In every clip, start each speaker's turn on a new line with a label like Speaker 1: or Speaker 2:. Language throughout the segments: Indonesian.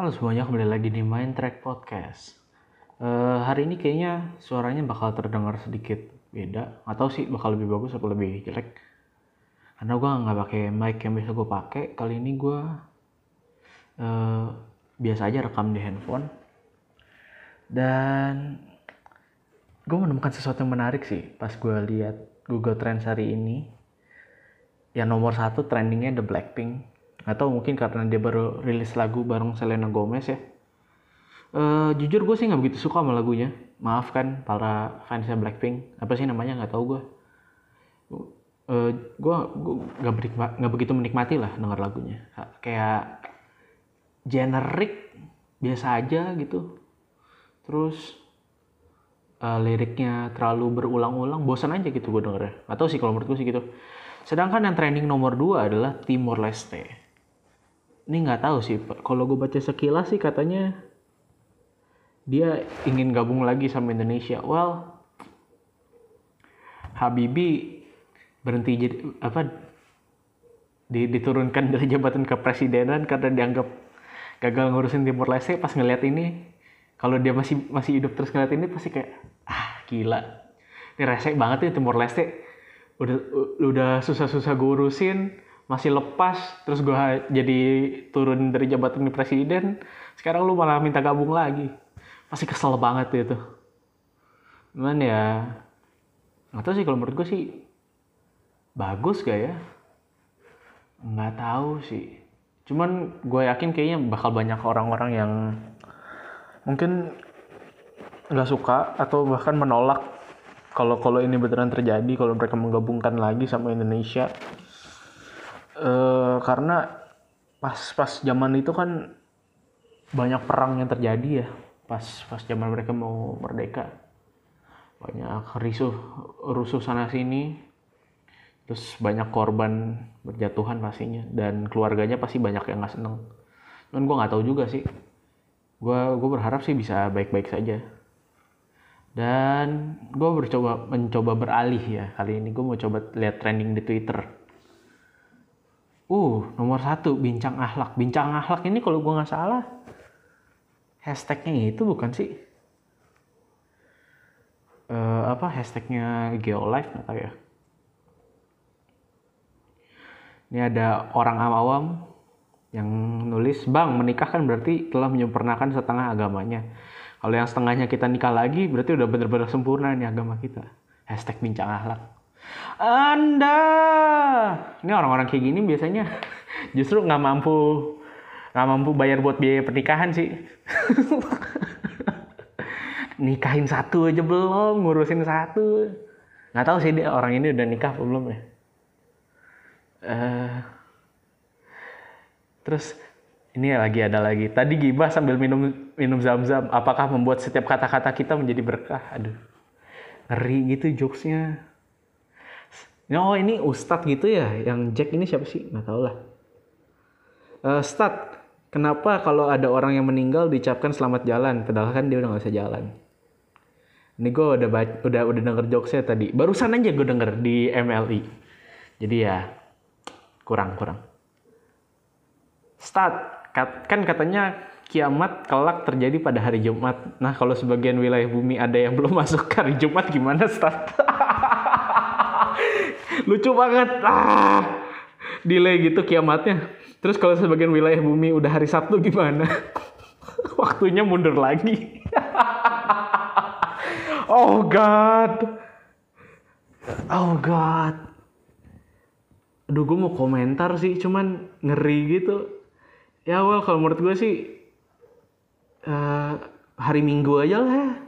Speaker 1: Halo semuanya, kembali lagi di Main Track Podcast. Eh, hari ini kayaknya suaranya bakal terdengar sedikit beda. Atau sih bakal lebih bagus atau lebih jelek. Karena gue nggak pakai mic yang biasa gue pakai. Kali ini gue eh, biasa aja rekam di handphone. Dan gue menemukan sesuatu yang menarik sih pas gue lihat Google Trends hari ini. Yang nomor satu trendingnya The Blackpink atau mungkin karena dia baru rilis lagu bareng Selena Gomez ya. Uh, jujur gue sih nggak begitu suka sama lagunya. Maaf kan para fansnya Blackpink. Apa sih namanya? Nggak tahu gue uh, gue nggak nggak begitu menikmati lah denger lagunya. Kayak generik biasa aja gitu. Terus uh, liriknya terlalu berulang-ulang bosan aja gitu gue dengernya. Atau sih kalau menurut gue sih gitu. Sedangkan yang trending nomor 2 adalah Timor Leste ini nggak tahu sih kalau gue baca sekilas sih katanya dia ingin gabung lagi sama Indonesia. Well Habibi berhenti jadi apa diturunkan dari jabatan kepresidenan karena dianggap gagal ngurusin Timur Leste. Pas ngeliat ini kalau dia masih masih hidup terus ngeliat ini pasti kayak ah gila. Ini resek banget ya Timur Leste. Udah udah susah-susah gue urusin masih lepas terus gue jadi turun dari jabatan di presiden sekarang lu malah minta gabung lagi. Pasti kesel banget itu cuman ya nggak tahu sih kalau menurut gue sih bagus gak ya? Nggak tahu sih. Cuman gue yakin kayaknya bakal banyak orang-orang yang mungkin nggak suka atau bahkan menolak kalau kalau ini beneran terjadi kalau mereka menggabungkan lagi sama Indonesia uh, karena pas pas zaman itu kan banyak perang yang terjadi ya. Pas pas zaman mereka mau merdeka. Banyak risuh rusuh sana sini. Terus banyak korban berjatuhan pastinya. Dan keluarganya pasti banyak yang nggak seneng. Dan gue nggak tahu juga sih. Gue gue berharap sih bisa baik-baik saja. Dan gue mencoba beralih ya kali ini. Gue mau coba lihat trending di Twitter Uh, nomor satu, bincang akhlak. Bincang akhlak ini kalau gue nggak salah, hashtagnya itu bukan sih? Uh, apa hashtagnya Geolife nggak ya. Ini ada orang awam yang nulis, Bang, menikah kan berarti telah menyempurnakan setengah agamanya. Kalau yang setengahnya kita nikah lagi, berarti udah bener-bener sempurna nih agama kita. Hashtag bincang akhlak. Anda, ini orang-orang kayak gini biasanya justru nggak mampu nggak mampu bayar buat biaya pernikahan sih. Nikahin satu aja belum, ngurusin satu. Nggak tahu sih dia orang ini udah nikah belum ya. Uh, terus ini lagi ada lagi. Tadi gibah sambil minum minum zam-zam. Apakah membuat setiap kata-kata kita menjadi berkah? Aduh, ngeri gitu jokesnya. Oh ini Ustadz gitu ya, yang Jack ini siapa sih? Nggak tahu lah. Uh, kenapa kalau ada orang yang meninggal diucapkan selamat jalan, padahal kan dia udah nggak bisa jalan? Ini gue udah udah udah denger jokesnya tadi. Barusan aja gue denger di MLI. Jadi ya kurang kurang. Start kan katanya kiamat kelak terjadi pada hari Jumat. Nah kalau sebagian wilayah bumi ada yang belum masuk hari Jumat gimana start? Lucu banget. Ah. Delay gitu kiamatnya. Terus kalau sebagian wilayah bumi udah hari Sabtu gimana? Waktunya mundur lagi. Oh god. Oh god. Aduh gue mau komentar sih cuman ngeri gitu. Ya well kalau menurut gue sih uh, hari minggu aja lah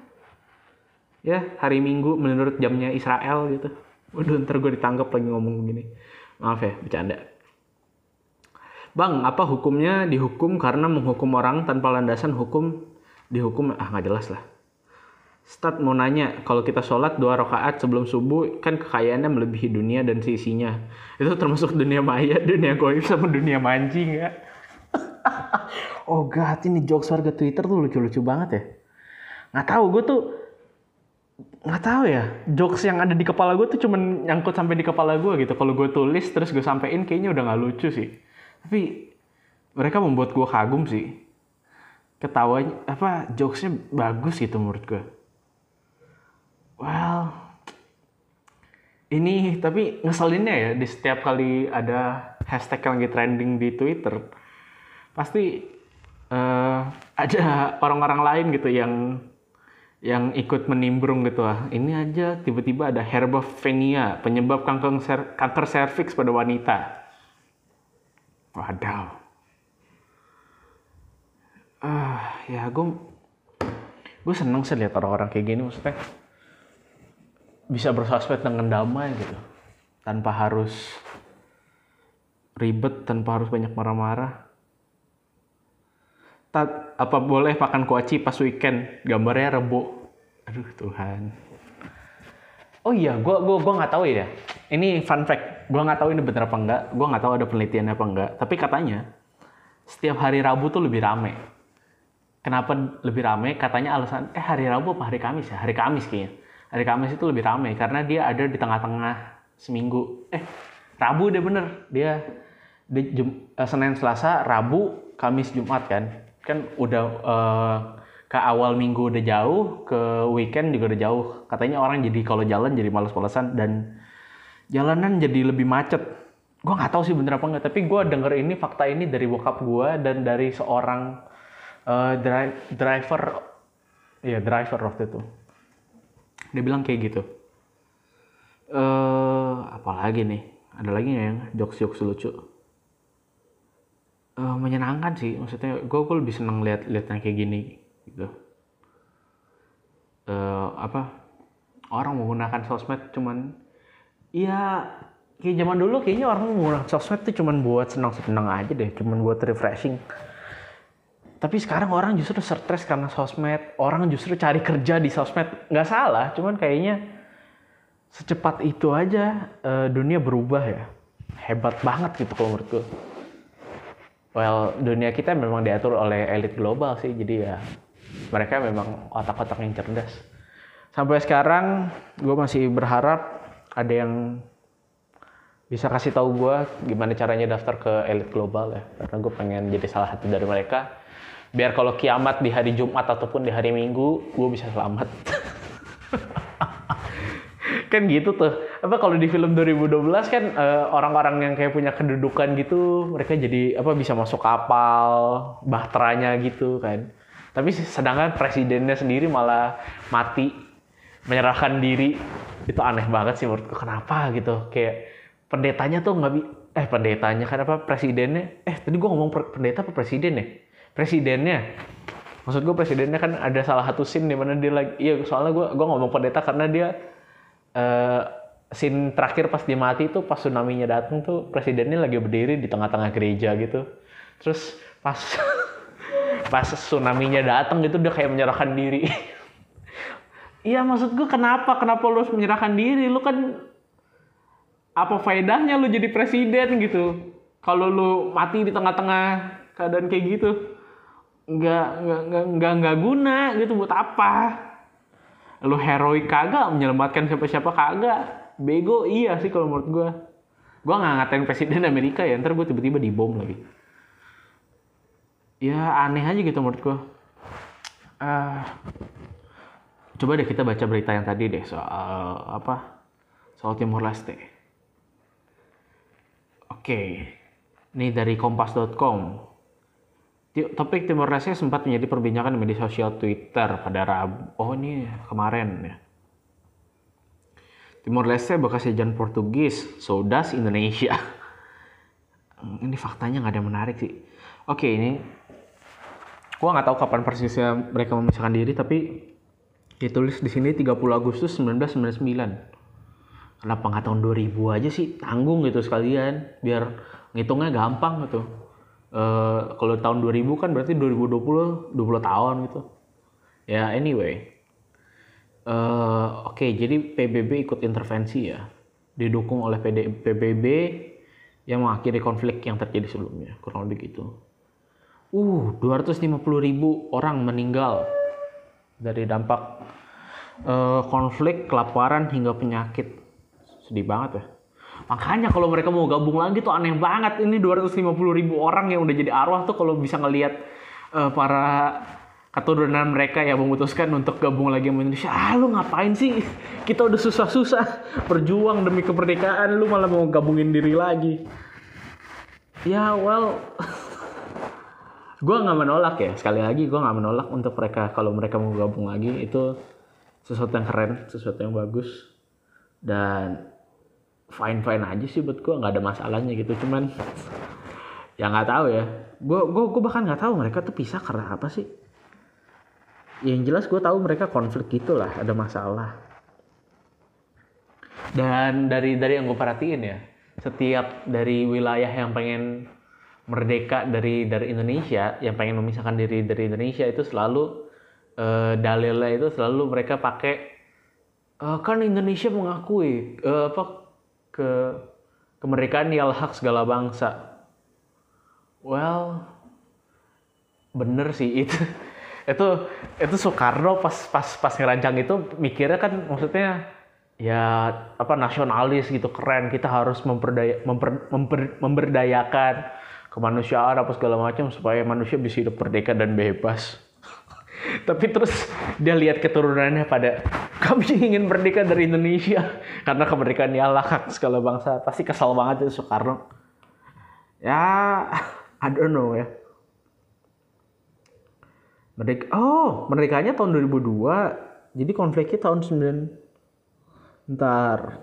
Speaker 1: ya hari minggu menurut jamnya Israel gitu Waduh ntar gue ditangkap lagi ngomong begini. Maaf ya, bercanda. Bang, apa hukumnya dihukum karena menghukum orang tanpa landasan hukum dihukum? Ah nggak jelas lah. Start mau nanya, kalau kita sholat dua rakaat sebelum subuh, kan kekayaannya melebihi dunia dan sisinya. Itu termasuk dunia maya, dunia goib, sama dunia mancing ya. oh god, ini jokes warga Twitter tuh lucu-lucu banget ya. Nggak tahu, gue tuh nggak tahu ya. Jokes yang ada di kepala gue tuh cuman nyangkut sampai di kepala gue gitu. Kalau gue tulis terus gue sampein kayaknya udah nggak lucu sih. Tapi mereka membuat gue kagum sih. Ketawanya apa jokesnya bagus gitu menurut gue well ini tapi ngeselinnya ya di setiap kali ada hashtag yang lagi trending di Twitter pasti uh, ada orang-orang lain gitu yang yang ikut menimbrung gitu lah. Ini aja tiba-tiba ada herbovenia, penyebab kanker ser kanker serviks pada wanita. Wadaw. Ah, ya gue gue seneng sih lihat orang-orang kayak gini maksudnya bisa bersosmed dengan damai gitu tanpa harus ribet tanpa harus banyak marah-marah Tat, apa boleh makan kuaci pas weekend? Gambarnya rebo aduh Tuhan. Oh iya gue gua gua nggak tahu ya. Ini fun fact. Gue nggak tahu ini bener apa enggak gue nggak tahu ada penelitiannya apa enggak tapi katanya setiap hari Rabu tuh lebih rame. Kenapa lebih rame? Katanya alasan eh hari Rabu apa hari Kamis ya? Hari Kamis kayaknya. Hari Kamis itu lebih ramai karena dia ada di tengah-tengah seminggu. Eh, Rabu deh bener. Dia di Jum, uh, Senin, Selasa, Rabu, Kamis, Jumat kan. Kan udah uh, ke awal minggu udah jauh, ke weekend juga udah jauh. Katanya orang jadi kalau jalan jadi males-malesan dan jalanan jadi lebih macet. Gue nggak tahu sih bener apa nggak, tapi gue denger ini fakta ini dari bokap gue dan dari seorang uh, dri driver, ya driver waktu itu. Dia bilang kayak gitu. Eh uh, apalagi nih? Ada lagi nggak yang jokes jokes lucu uh, menyenangkan sih. Maksudnya gue gue lebih seneng lihat lihat yang kayak gini gitu. Uh, apa orang menggunakan sosmed cuman ya kayak zaman dulu kayaknya orang menggunakan sosmed tuh cuman buat senang senang aja deh cuman buat refreshing. Tapi sekarang orang justru stres karena sosmed. Orang justru cari kerja di sosmed. Nggak salah cuman kayaknya secepat itu aja uh, dunia berubah ya. Hebat banget gitu kalau menurut gue well dunia kita memang diatur oleh elit global sih jadi ya mereka memang otak-otak yang cerdas. Sampai sekarang gue masih berharap ada yang bisa kasih tahu gue gimana caranya daftar ke elit global ya. Karena gue pengen jadi salah satu dari mereka. Biar kalau kiamat di hari Jumat ataupun di hari Minggu gue bisa selamat kan gitu tuh. Apa kalau di film 2012 kan uh, orang-orang yang kayak punya kedudukan gitu mereka jadi apa bisa masuk kapal bahteranya gitu kan. Tapi sedangkan presidennya sendiri malah mati menyerahkan diri. Itu aneh banget sih menurutku. Kenapa gitu? Kayak pendetanya tuh nggak eh pendetanya kan apa presidennya? Eh tadi gue ngomong pendeta apa presiden ya? Presidennya. Maksud gue presidennya kan ada salah satu scene di mana dia lagi iya soalnya gue gue ngomong pendeta karena dia uh, scene terakhir pas dia mati itu pas tsunami-nya datang tuh presidennya lagi berdiri di tengah-tengah gereja gitu. Terus pas pas tsunami-nya datang gitu dia kayak menyerahkan diri. Iya maksud gue kenapa? Kenapa lu harus menyerahkan diri? Lu kan apa faedahnya lu jadi presiden gitu? Kalau lu mati di tengah-tengah keadaan kayak gitu nggak nggak nggak nggak guna gitu buat apa lu heroik kagak? Menyelamatkan siapa-siapa kagak? Bego iya sih kalau menurut gue gue nggak ngatain presiden Amerika ya ntar gue tiba-tiba dibom lagi. Ya aneh aja gitu menurut gue uh, coba deh kita baca berita yang tadi deh soal apa soal Timor Leste. Oke okay. ini dari kompas.com Topik Timor Leste sempat menjadi perbincangan di media sosial Twitter pada Rabu. Oh ini kemarin ya. Timor Leste bekas jajahan Portugis, Sodas Indonesia. ini faktanya nggak ada yang menarik sih. Oke ini, gua nggak tahu kapan persisnya mereka memisahkan diri, tapi ditulis di sini 30 Agustus 1999. Kenapa nggak tahun 2000 aja sih? Tanggung gitu sekalian, biar ngitungnya gampang gitu uh, kalau tahun 2000 kan berarti 2020 20 tahun gitu. Ya anyway. Uh, oke okay, jadi PBB ikut intervensi ya. Didukung oleh PD, PBB yang mengakhiri konflik yang terjadi sebelumnya kurang lebih gitu. Uh 250 ribu orang meninggal dari dampak uh, konflik kelaparan hingga penyakit. Sedih banget ya Makanya kalau mereka mau gabung lagi tuh aneh banget. Ini 250 ribu orang yang udah jadi arwah tuh kalau bisa ngelihat eh, para keturunan mereka yang memutuskan untuk gabung lagi sama Indonesia. Ah, lu ngapain sih? Kita udah susah-susah berjuang demi kemerdekaan, lu malah mau gabungin diri lagi. Ya, well, gue nggak menolak ya. Sekali lagi, gue nggak menolak untuk mereka kalau mereka mau gabung lagi itu sesuatu yang keren, sesuatu yang bagus dan fine fine aja sih buat gue nggak ada masalahnya gitu. Cuman ya nggak tahu ya. Gue gue gue bahkan nggak tahu mereka tuh pisah karena apa sih yang jelas gue tahu mereka konflik gitulah ada masalah dan dari dari yang gue perhatiin ya setiap dari wilayah yang pengen merdeka dari dari Indonesia yang pengen memisahkan diri dari Indonesia itu selalu uh, dalilnya itu selalu mereka pakai uh, kan Indonesia mengakui uh, apa ke kemerdekaan ya hak segala bangsa. Well bener sih itu itu itu Soekarno pas pas pas ngerancang itu mikirnya kan maksudnya ya apa nasionalis gitu keren kita harus memperdaya memper, memper, memberdayakan kemanusiaan apa segala macam supaya manusia bisa hidup merdeka dan bebas. Tapi terus dia lihat keturunannya pada kami ingin merdeka dari Indonesia karena kemerdekaan ialah hak segala bangsa pasti kesal banget itu Soekarno ya I don't know ya Merdeka, oh, merdekanya tahun 2002. Jadi konfliknya tahun 9 Ntar.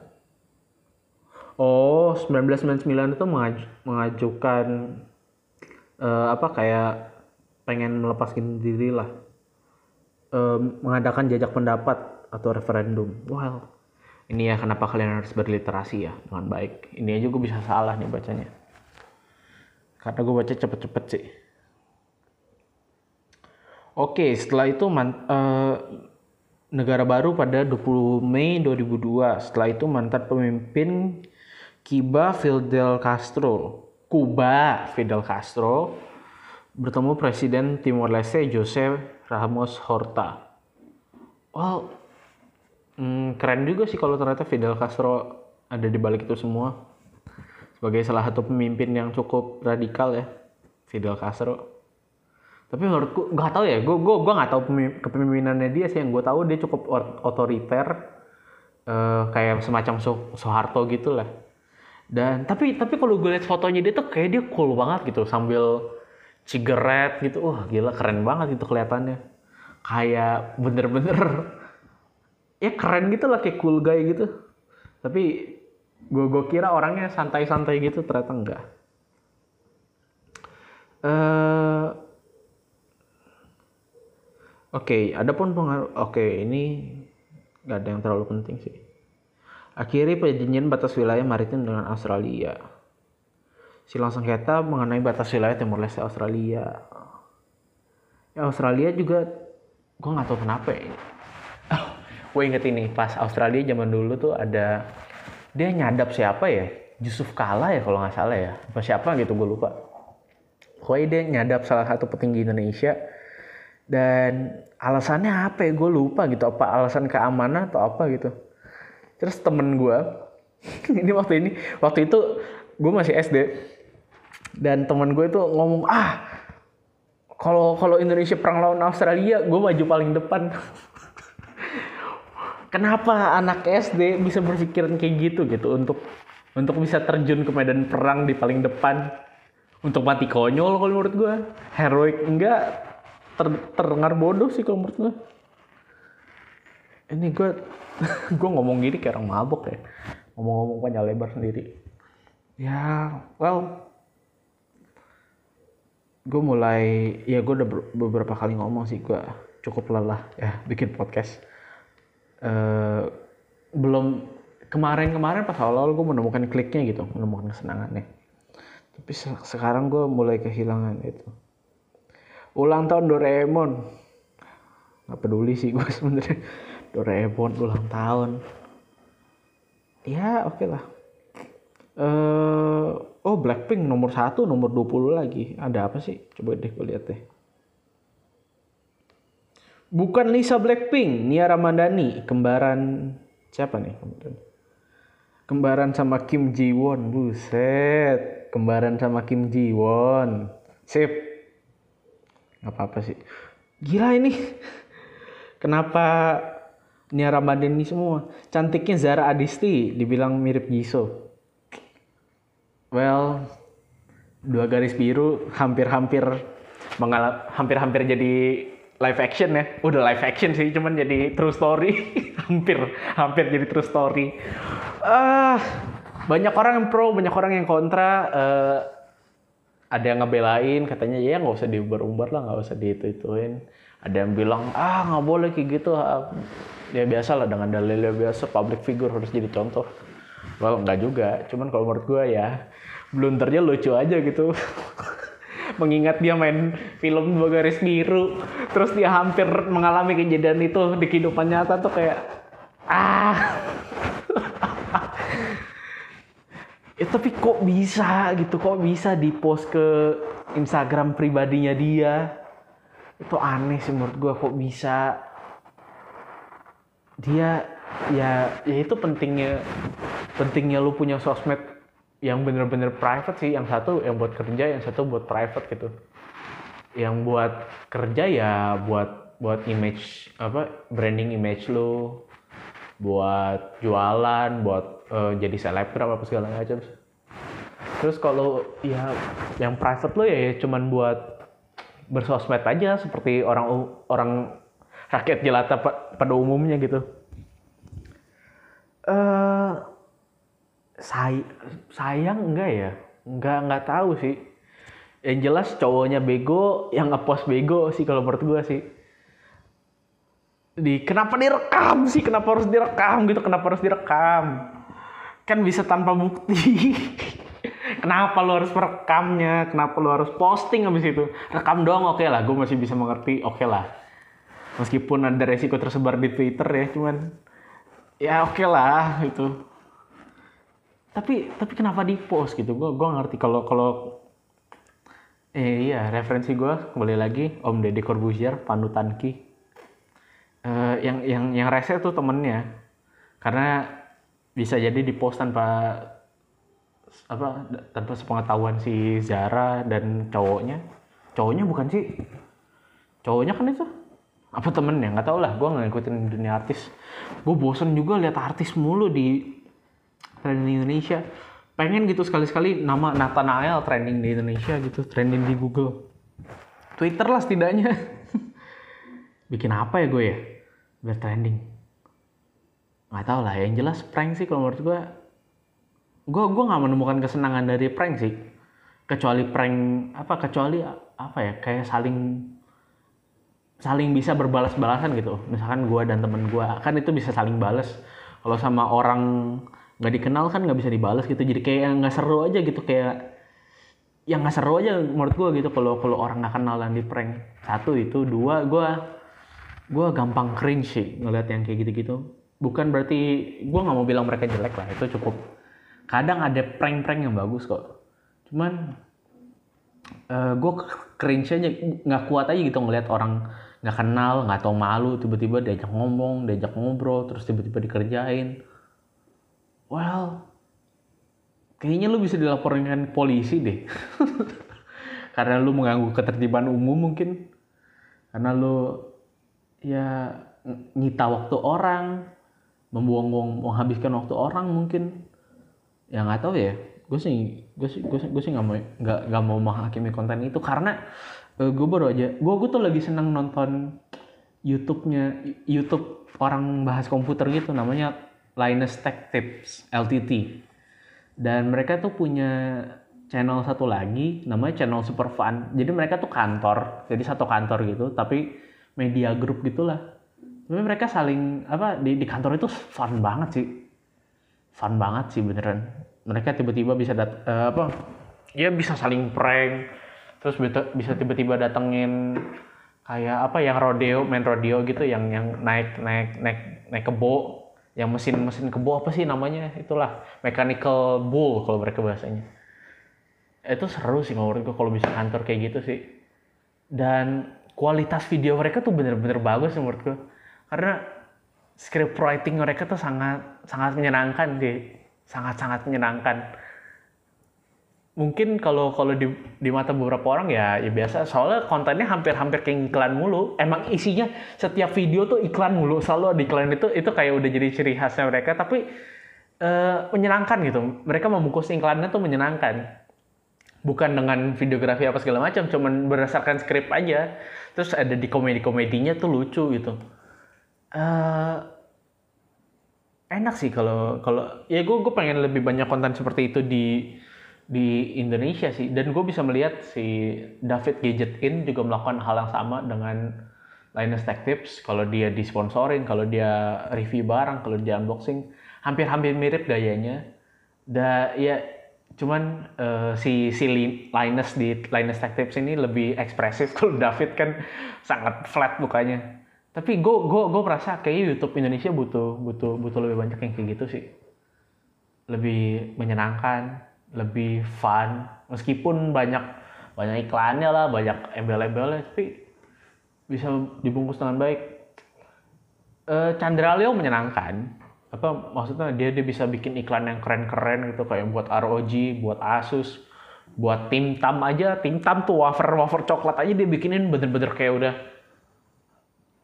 Speaker 1: Oh, 1999 itu mengaj mengajukan uh, apa kayak pengen melepaskan diri lah. Uh, mengadakan jajak pendapat atau referendum. Wow. Ini ya kenapa kalian harus berliterasi ya dengan baik. Ini aja gue bisa salah nih bacanya. Karena gue baca cepet-cepet sih. Oke, setelah itu man, uh, negara baru pada 20 Mei 2002. Setelah itu mantan pemimpin Cuba Fidel Castro, Kuba Fidel Castro bertemu Presiden Timor Leste Jose Ramos Horta. Wow, hmm, keren juga sih kalau ternyata Fidel Castro ada di balik itu semua. Sebagai salah satu pemimpin yang cukup radikal ya, Fidel Castro. Tapi menurutku nggak tahu ya gue gue gue nggak tahu kepemimpinannya dia sih. Yang gue tahu dia cukup otoriter uh, kayak semacam so Soeharto gitu lah dan tapi tapi kalau gue lihat fotonya dia tuh kayak dia cool banget gitu sambil cigarette gitu. Wah gila keren banget itu kelihatannya. Kayak bener-bener ya keren gitu lah kayak cool guy gitu tapi gue gue kira orangnya santai-santai gitu ternyata enggak uh, Oke, okay, ada pun pengaruh. Oke, okay, ini nggak ada yang terlalu penting sih. Akhiri perjanjian batas wilayah maritim dengan Australia. Silang sengketa mengenai batas wilayah Timur Leste Australia. Ya Australia juga, gue nggak tahu kenapa ya. Gue inget ini pas Australia zaman dulu tuh ada dia nyadap siapa ya? Yusuf Kala ya kalau nggak salah ya. Apa siapa gitu gue lupa. Pokoknya dia nyadap salah satu petinggi Indonesia dan alasannya apa ya gue lupa gitu apa alasan keamanan atau apa gitu terus temen gue ini waktu ini waktu itu gue masih SD dan temen gue itu ngomong ah kalau kalau Indonesia perang lawan Australia gue maju paling depan kenapa anak SD bisa berpikiran kayak gitu gitu? Untuk untuk bisa terjun ke medan perang di paling depan. Untuk mati konyol kalau menurut gue heroik enggak. Ter, terdengar bodoh sih kalau menurut gue ini gue gue ngomong gini kayak orang mabok ya. Ngomong-ngomong panjang lebar sendiri. Ya well gue mulai ya gue udah beberapa kali ngomong sih. Gue cukup lelah ya bikin podcast uh, belum kemarin-kemarin pas awal-awal gue menemukan kliknya gitu menemukan kesenangannya. Tapi sekarang gue mulai kehilangan itu. Ulang tahun Doraemon. Nggak peduli sih gue sebenarnya. Doraemon ulang tahun. Ya oke okay lah. Uh, oh Blackpink nomor satu nomor 20 lagi. Ada apa sih? Coba deh gue lihat deh bukan Lisa Blackpink Nia Ramadhani. Kembaran siapa nih kembaran sama Kim Ji Won. Buset. Kembaran sama Kim Ji Won. Sip. Nggak apa-apa sih. Gila ini. Kenapa Nia Ramadhani semua? Cantiknya Zara Adisti. Dibilang mirip Jisoo. Well dua garis biru hampir-hampir mengalap hampir-hampir jadi live action ya. Udah live action sih cuman jadi true story. Hampir hampir jadi true story. Ah banyak orang yang pro banyak orang yang kontra. Uh, ada yang ngebelain katanya ya nggak usah diumbar-umbar lah nggak usah diitu-ituin ada yang bilang ah nggak boleh kayak gitu. Ah. ya biasa lah dengan dalilnya biasa public figure harus jadi contoh. Well nggak juga. Cuman kalau menurut gue ya blunternya lucu aja gitu mengingat dia main film dua garis biru terus dia hampir mengalami kejadian itu di kehidupan nyata tuh kayak ah. Ya, tapi kok bisa gitu? Kok bisa di post ke Instagram pribadinya dia? Itu aneh sih menurut gue kok bisa? Dia ya ya itu pentingnya pentingnya lu punya sosmed yang bener-bener private sih yang satu yang buat kerja yang satu buat private gitu. Yang buat kerja ya buat buat image apa branding image lu buat jualan buat uh, jadi selebgram apa segala macam. Terus kalau ya yang private lo ya, ya cuman buat bersosmed aja seperti orang orang rakyat jelata pada umumnya gitu. Uh, say sayang enggak ya? Enggak enggak tahu sih. Yang jelas cowoknya bego yang ngepost bego sih kalau menurut gue sih. Di kenapa direkam sih? Kenapa harus direkam gitu? Kenapa harus direkam? Kan bisa tanpa bukti. Kenapa lo harus merekamnya? Kenapa lo harus posting habis itu? Rekam doang oke okay lah. Gue masih bisa mengerti oke okay lah. Meskipun ada resiko tersebar di twitter ya cuman ya oke okay lah itu tapi tapi kenapa di post gitu? Gue gue ngerti. Kalau kalau eh iya referensi gue kembali lagi Om Deddy Corbuzier panutan Ki. Uh, yang yang yang rese tuh temennya. Karena bisa jadi di post tanpa apa tanpa sepengetahuan si Zara dan cowoknya. Cowoknya bukan sih? Cowoknya kan itu? Apa temennya? Nggak tau lah. Gue nggak ngikutin dunia artis. Gue bosen juga lihat artis mulu di trending Indonesia. Pengen gitu sekali-sekali nama Nathanael trending di Indonesia gitu trending di Google. Twitter lah setidaknya. Bikin apa ya gue ya? Biar trending. Nggak tahu lah yang jelas prank sih kalau menurut gue gue gue nggak menemukan kesenangan dari prank sih. Kecuali prank apa kecuali apa ya kayak saling saling bisa berbalas-balasan gitu. Misalkan gue dan temen gue kan itu bisa saling balas kalau sama orang nggak dikenal kan nggak bisa dibalas gitu. Jadi kayak nggak seru aja gitu kayak yang nggak seru aja menurut gue gitu. Kalau kalau orang nggak kenal dan di prank satu itu dua gue gue gampang cringe sih ngeliat yang kayak gitu-gitu. Bukan berarti gue nggak mau bilang mereka jelek lah itu cukup. Kadang ada prank-prank yang bagus kok. Cuman uh, eh, gue cringe aja nggak kuat aja gitu ngeliat orang nggak kenal nggak tau malu tiba-tiba diajak ngomong diajak ngobrol terus tiba-tiba dikerjain well kayaknya lu bisa dilaporkan polisi deh. Karena lu mengganggu ketertiban umum mungkin. Karena lu ya nyita waktu orang membuang-buang menghabiskan waktu orang mungkin. Ya nggak tahu ya. Gue sih gue sih gue sih gue sih nggak mau nggak nggak mau menghakimi konten itu. Karena uh, eh, gue baru aja gue gue tuh lagi seneng nonton YouTube-nya YouTube orang bahas komputer gitu. Namanya Linus Tech Tips LTT dan mereka tuh punya channel satu lagi namanya channel Super Fun. Jadi mereka tuh kantor jadi satu kantor gitu tapi media group gitulah. Tapi mereka saling apa di, di kantor itu fun banget sih. Fun banget sih beneran. Mereka tiba-tiba bisa dat uh, apa ya bisa saling prank. Terus bisa tiba-tiba datengin kayak apa yang rodeo main rodeo gitu yang yang naik naik naik naik kebo yang mesin-mesin kebo apa sih namanya? Itulah mechanical bull kalau mereka bahasanya. Itu seru sih menurut gue kalau bisa kantor kayak gitu sih. Dan kualitas video mereka tuh bener-bener bagus menurut gue karena script writing mereka tuh sangat sangat menyenangkan sih. Sangat-sangat menyenangkan mungkin kalau kalau di di mata beberapa orang ya ya biasa. Soalnya kontennya hampir-hampir kayak iklan mulu. Emang isinya setiap video tuh iklan mulu. Selalu ada iklan itu itu kayak udah jadi ciri khasnya mereka. Tapi uh, menyenangkan gitu. Mereka membungkus iklannya tuh menyenangkan. Bukan dengan videografi apa segala macam cuman berdasarkan skrip aja. Terus ada di komedi-komedinya tuh lucu gitu. Uh, enak sih kalau kalau ya gue gue pengen lebih banyak konten seperti itu di di Indonesia sih. Dan gue bisa melihat si David Gadget In juga melakukan hal yang sama dengan Linus Tech Tips. Kalau dia disponsorin kalau dia review barang kalau dia unboxing hampir-hampir mirip gayanya. Da ya cuman uh, si si Linus di Linus Tech Tips ini lebih ekspresif. Kalau David kan sangat flat mukanya. Tapi gue gue gue merasa kayak YouTube Indonesia butuh butuh butuh lebih banyak yang kayak gitu sih. Lebih menyenangkan lebih fun. Meskipun banyak banyak iklannya lah banyak embel-embelnya tapi bisa dibungkus dengan baik. E, Chandra Leo menyenangkan. Apa maksudnya? Dia dia bisa bikin iklan yang keren-keren gitu kayak buat ROG buat Asus buat Tim Tam aja. Tim Tam tuh wafer wafer coklat aja dia bikinin bener-bener kayak udah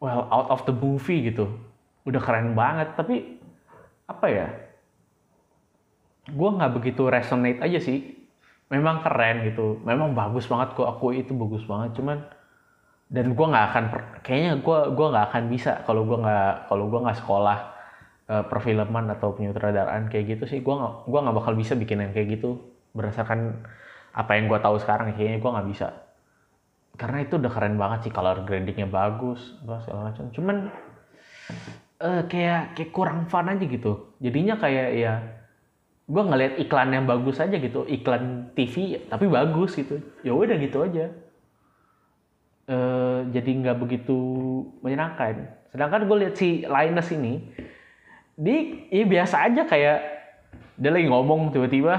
Speaker 1: well out of the movie gitu. Udah keren banget tapi apa ya gue nggak begitu resonate aja sih. Memang keren gitu. Memang bagus banget. Gue aku itu bagus banget. Cuman dan gue nggak akan kayaknya gue gua nggak akan bisa kalau gue nggak kalau gue nggak sekolah uh, perfilman atau penyutradaraan kayak gitu sih. Gue nggak gue nggak bakal bisa bikin yang kayak gitu berdasarkan apa yang gue tahu sekarang. Kayaknya gue nggak bisa. Karena itu udah keren banget sih. Color gradingnya bagus segala macam. Cuman uh, kayak kayak kurang fun aja gitu. Jadinya kayak ya gue ngeliat iklan yang bagus aja gitu iklan TV tapi bagus gitu. Ya udah gitu aja. E, jadi nggak begitu menyenangkan. Sedangkan gue lihat si Linus ini di ya biasa aja kayak dia lagi ngomong tiba-tiba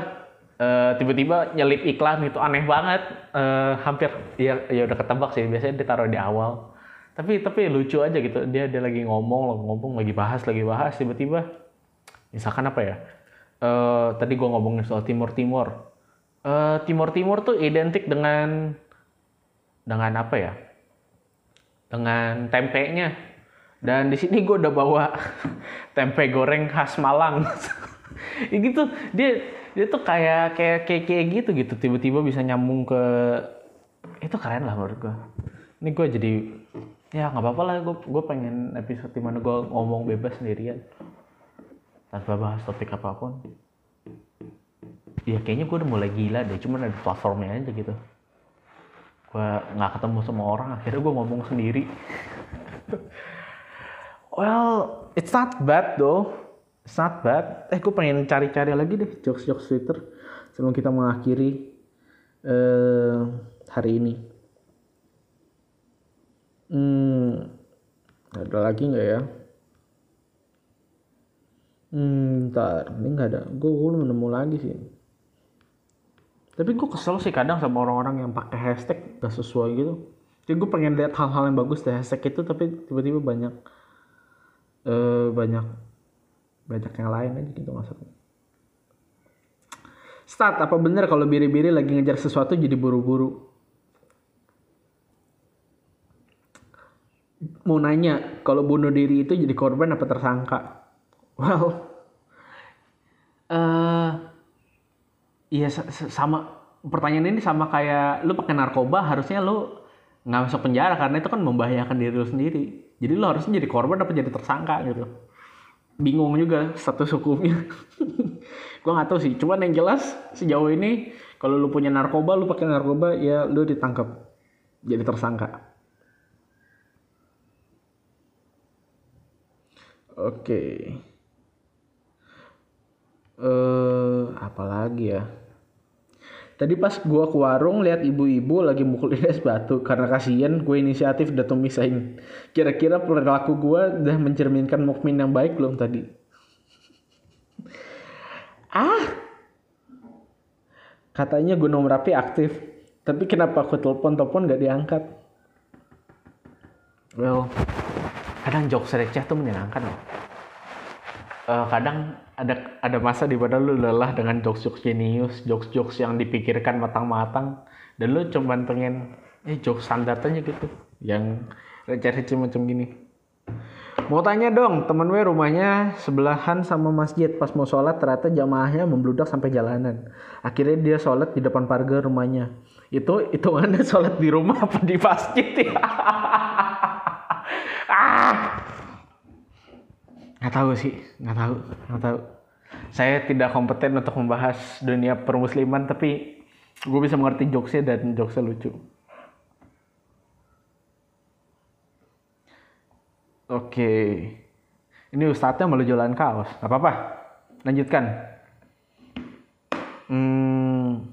Speaker 1: uh, tiba-tiba nyelip iklan itu aneh banget. Uh, hampir ya ya udah ketebak sih biasanya ditaruh di awal. Tapi tapi lucu aja gitu dia dia lagi ngomong ngomong lagi bahas lagi bahas tiba-tiba misalkan apa ya uh, tadi gue ngomongin soal Timur Timur. Uh, Timur Timur tuh identik dengan dengan apa ya? Dengan tempenya. Dan di sini gue udah bawa tempe goreng khas Malang. ya gitu dia dia tuh kayak kayak kayak, kayak gitu gitu tiba-tiba bisa nyambung ke itu keren lah menurut gue. Ini gue jadi ya nggak apa-apa lah gue gue pengen episode di mana gue ngomong bebas sendirian tanpa bahas topik apa pun. Ya kayaknya gue udah mulai gila deh cuman ada platformnya aja gitu. Gue nggak ketemu sama orang akhirnya gue ngomong sendiri. Well it's not bad though. It's not bad. Eh gue pengen cari-cari lagi deh jokes-jokes Twitter sebelum kita mengakhiri uh, hari ini. Hmm ada lagi nggak ya Hmm, ntar, ini nggak ada. Gue belum nemu lagi sih. Tapi gue kesel sih kadang sama orang-orang yang pakai hashtag gak sesuai gitu. Jadi gue pengen lihat hal-hal yang bagus dari hashtag itu, tapi tiba-tiba banyak uh, banyak banyak yang lain aja gitu maksudnya. Start, apa bener kalau biri-biri lagi ngejar sesuatu jadi buru-buru? Mau nanya, kalau bunuh diri itu jadi korban apa tersangka? Well, uh, iya sama pertanyaan ini sama kayak lu pakai narkoba harusnya lu nggak masuk penjara karena itu kan membahayakan diri lu sendiri. Jadi lu harusnya jadi korban apa jadi tersangka gitu. Bingung juga status hukumnya. Gua nggak tahu sih. Cuman yang jelas sejauh ini kalau lu punya narkoba, lu pakai narkoba ya lu ditangkap jadi tersangka. Oke. Okay eh apa lagi ya Tadi pas gua ke warung lihat ibu-ibu lagi mukul es batu karena kasihan gue inisiatif datang misahin. Kira-kira perilaku gua udah mencerminkan mukmin yang baik belum tadi? ah, katanya Gunung Merapi aktif, tapi kenapa aku telepon-telepon gak diangkat? Well, kadang jokes receh tuh menyenangkan loh eh, kadang ada ada masa di mana lu lelah dengan jokes-jokes jenius, jokes-jokes yang dipikirkan matang-matang dan lu cuma pengen eh jokes standar aja gitu yang receh-receh macam gini. Mau tanya dong, temen gue rumahnya sebelahan sama masjid. Pas mau sholat ternyata jamaahnya membludak sampai jalanan. Akhirnya dia sholat di depan pagar rumahnya. Itu itu anda sholat di rumah apa di masjid ya? ah, nggak tahu sih, nggak tahu, nggak tahu. Saya tidak kompeten untuk membahas dunia permusliman, tapi gue bisa mengerti jokesnya dan jokesnya lucu. Oke. Ini ustadznya malu jualan kaos. Gak apa-apa. Lanjutkan. Hmm,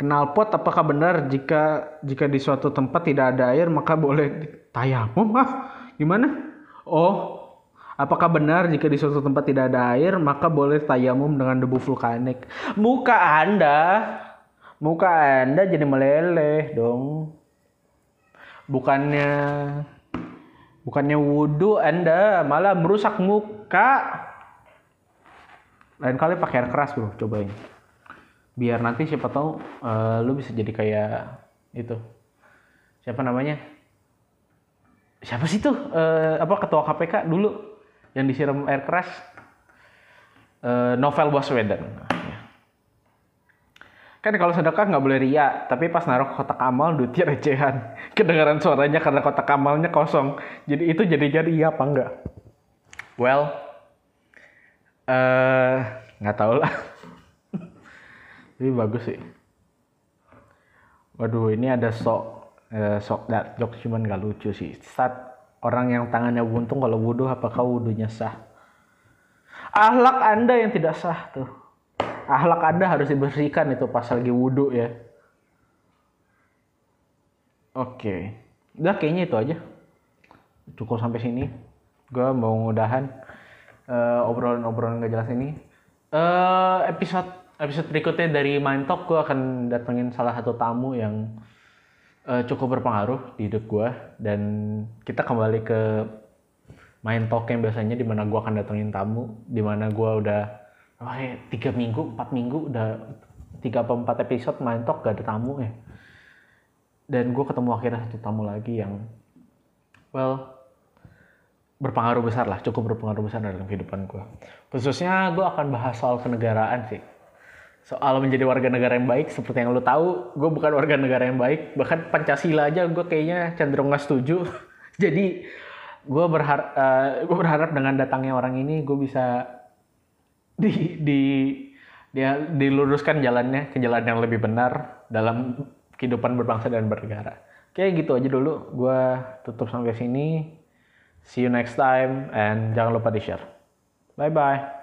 Speaker 1: kenal pot apakah benar jika jika di suatu tempat tidak ada air maka boleh tayamum? Ah, gimana? Oh, apakah benar jika di suatu tempat tidak ada air maka boleh tayamum dengan debu vulkanik? Muka Anda, muka Anda jadi meleleh dong. Bukannya Bukannya wudhu Anda malah merusak muka. Lain kali pakai air keras bro, cobain. Biar nanti siapa tahu uh, lu bisa jadi kayak itu. Siapa namanya? Siapa sih tuh? Uh, apa ketua KPK dulu yang disiram air keras? Uh, Novel Baswedan kan kalau sedekah nggak boleh ria tapi pas naruh kotak amal duitnya recehan. Kedengaran suaranya karena kotak amalnya kosong. Jadi itu jadi jadi iya apa enggak well eh nggak uh, tahu lah. Tapi bagus sih. Waduh ini ada sok uh, sok dat jok cuman nggak lucu sih. Saat orang yang tangannya buntung kalau wudhu apakah wudhunya sah ahlak anda yang tidak sah tuh Ahlak Anda harus dibersihkan itu pas lagi wudhu ya. Oke. Udah kayaknya itu aja. Cukup sampai sini. Gue mau ngudahan uh, obrolan-obrolan gak jelas ini. Uh, episode episode berikutnya dari Mind Talk gue akan datengin salah satu tamu yang uh, cukup berpengaruh di hidup gue dan kita kembali ke Mind Talk yang biasanya di mana gue akan datengin tamu, di mana gue udah oh ya tiga minggu empat minggu udah tiga atau empat episode main talk gak ada tamu ya. Dan gue ketemu akhirnya satu tamu lagi yang well berpengaruh besar lah cukup berpengaruh besar dalam kehidupan gue khususnya gue akan bahas soal kenegaraan sih soal menjadi warga negara yang baik seperti yang lo tahu gue bukan warga negara yang baik bahkan pancasila aja gue kayaknya cenderung nggak setuju jadi gue berharap uh, eh, gue berharap dengan datangnya orang ini gue bisa di di dia diluruskan jalannya ke jalan yang lebih benar dalam kehidupan berbangsa dan bernegara. Oke, gitu aja dulu. Gua tutup sampai sini. See you next time and jangan lupa di-share. Bye bye.